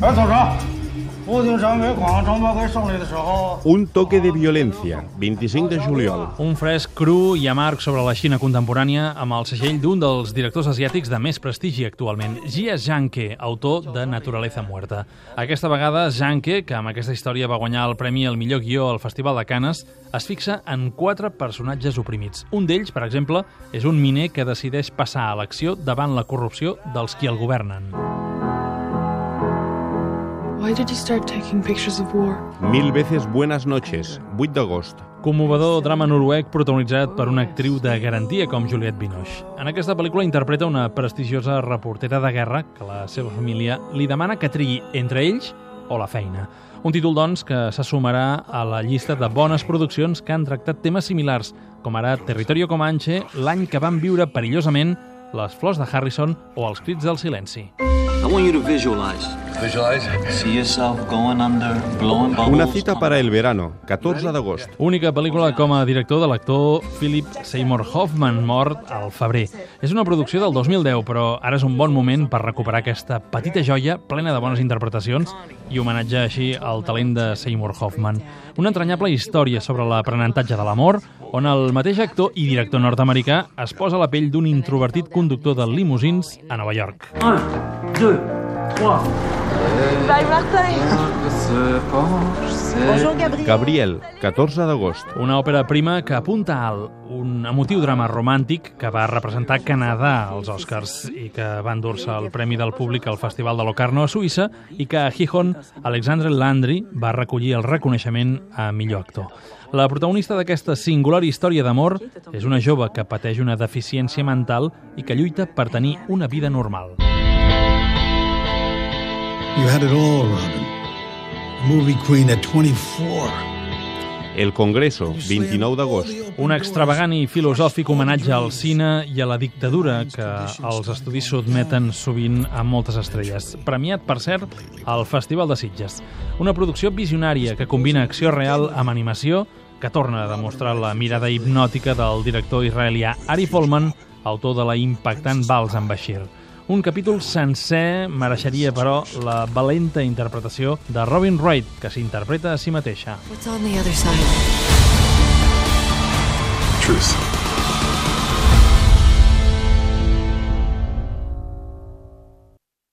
哎走着 Un toque de violència, 25 de juliol. Un fresc cru i amarg sobre la Xina contemporània amb el segell d'un dels directors asiàtics de més prestigi actualment, Jia Zhangke, autor de Naturaleza Muerta. Aquesta vegada, Zhangke, que amb aquesta història va guanyar el premi al millor guió al Festival de Canes, es fixa en quatre personatges oprimits. Un d'ells, per exemple, és un miner que decideix passar a l'acció davant la corrupció dels qui el governen. Why did you start taking pictures of war? Mil veces buenas noches, 8 d'agost. Commovedor drama noruec protagonitzat per una actriu de garantia com Juliette Binoche. En aquesta pel·lícula interpreta una prestigiosa reportera de guerra que la seva família li demana que trigui entre ells o la feina. Un títol, doncs, que se sumarà a la llista de bones produccions que han tractat temes similars, com ara Territorio Comanche, l'any que van viure perillosament les flors de Harrison o els crits del silenci. I want you to visualize. Visualize. See yourself going under, blowing bubbles. Una cita para el verano, 14 d'agost. Única pel·lícula com a director de l'actor Philip Seymour Hoffman, mort al febrer. És una producció del 2010, però ara és un bon moment per recuperar aquesta petita joia plena de bones interpretacions i homenatjar així al talent de Seymour Hoffman. Una entranyable història sobre l'aprenentatge de l'amor, on el mateix actor i director nord-americà es posa a la pell d'un introvertit conductor de limusins a Nova York. Gabriel, 14 d'agost. Una òpera prima que apunta alt, un emotiu drama romàntic que va representar Canadà als Oscars i que va endur-se el Premi del Públic al Festival de Locarno a Suïssa i que a Gijón, Alexandre Landry va recollir el reconeixement a millor actor. La protagonista d'aquesta singular història d'amor és una jove que pateix una deficiència mental i que lluita per tenir una vida normal. You had it all, Robin. Movie queen at 24. El Congreso, 29 d'agost. Un extravagant i filosòfic homenatge al cine i a la dictadura que els estudis sotmeten sovint a moltes estrelles. Premiat, per cert, al Festival de Sitges. Una producció visionària que combina acció real amb animació que torna a demostrar la mirada hipnòtica del director israelià Ari Folman, autor de la impactant Vals amb Bashir. Un capítol sencer mereixeria, però, la valenta interpretació de Robin Wright, que s'interpreta a si mateixa. What's on the other side? Truth.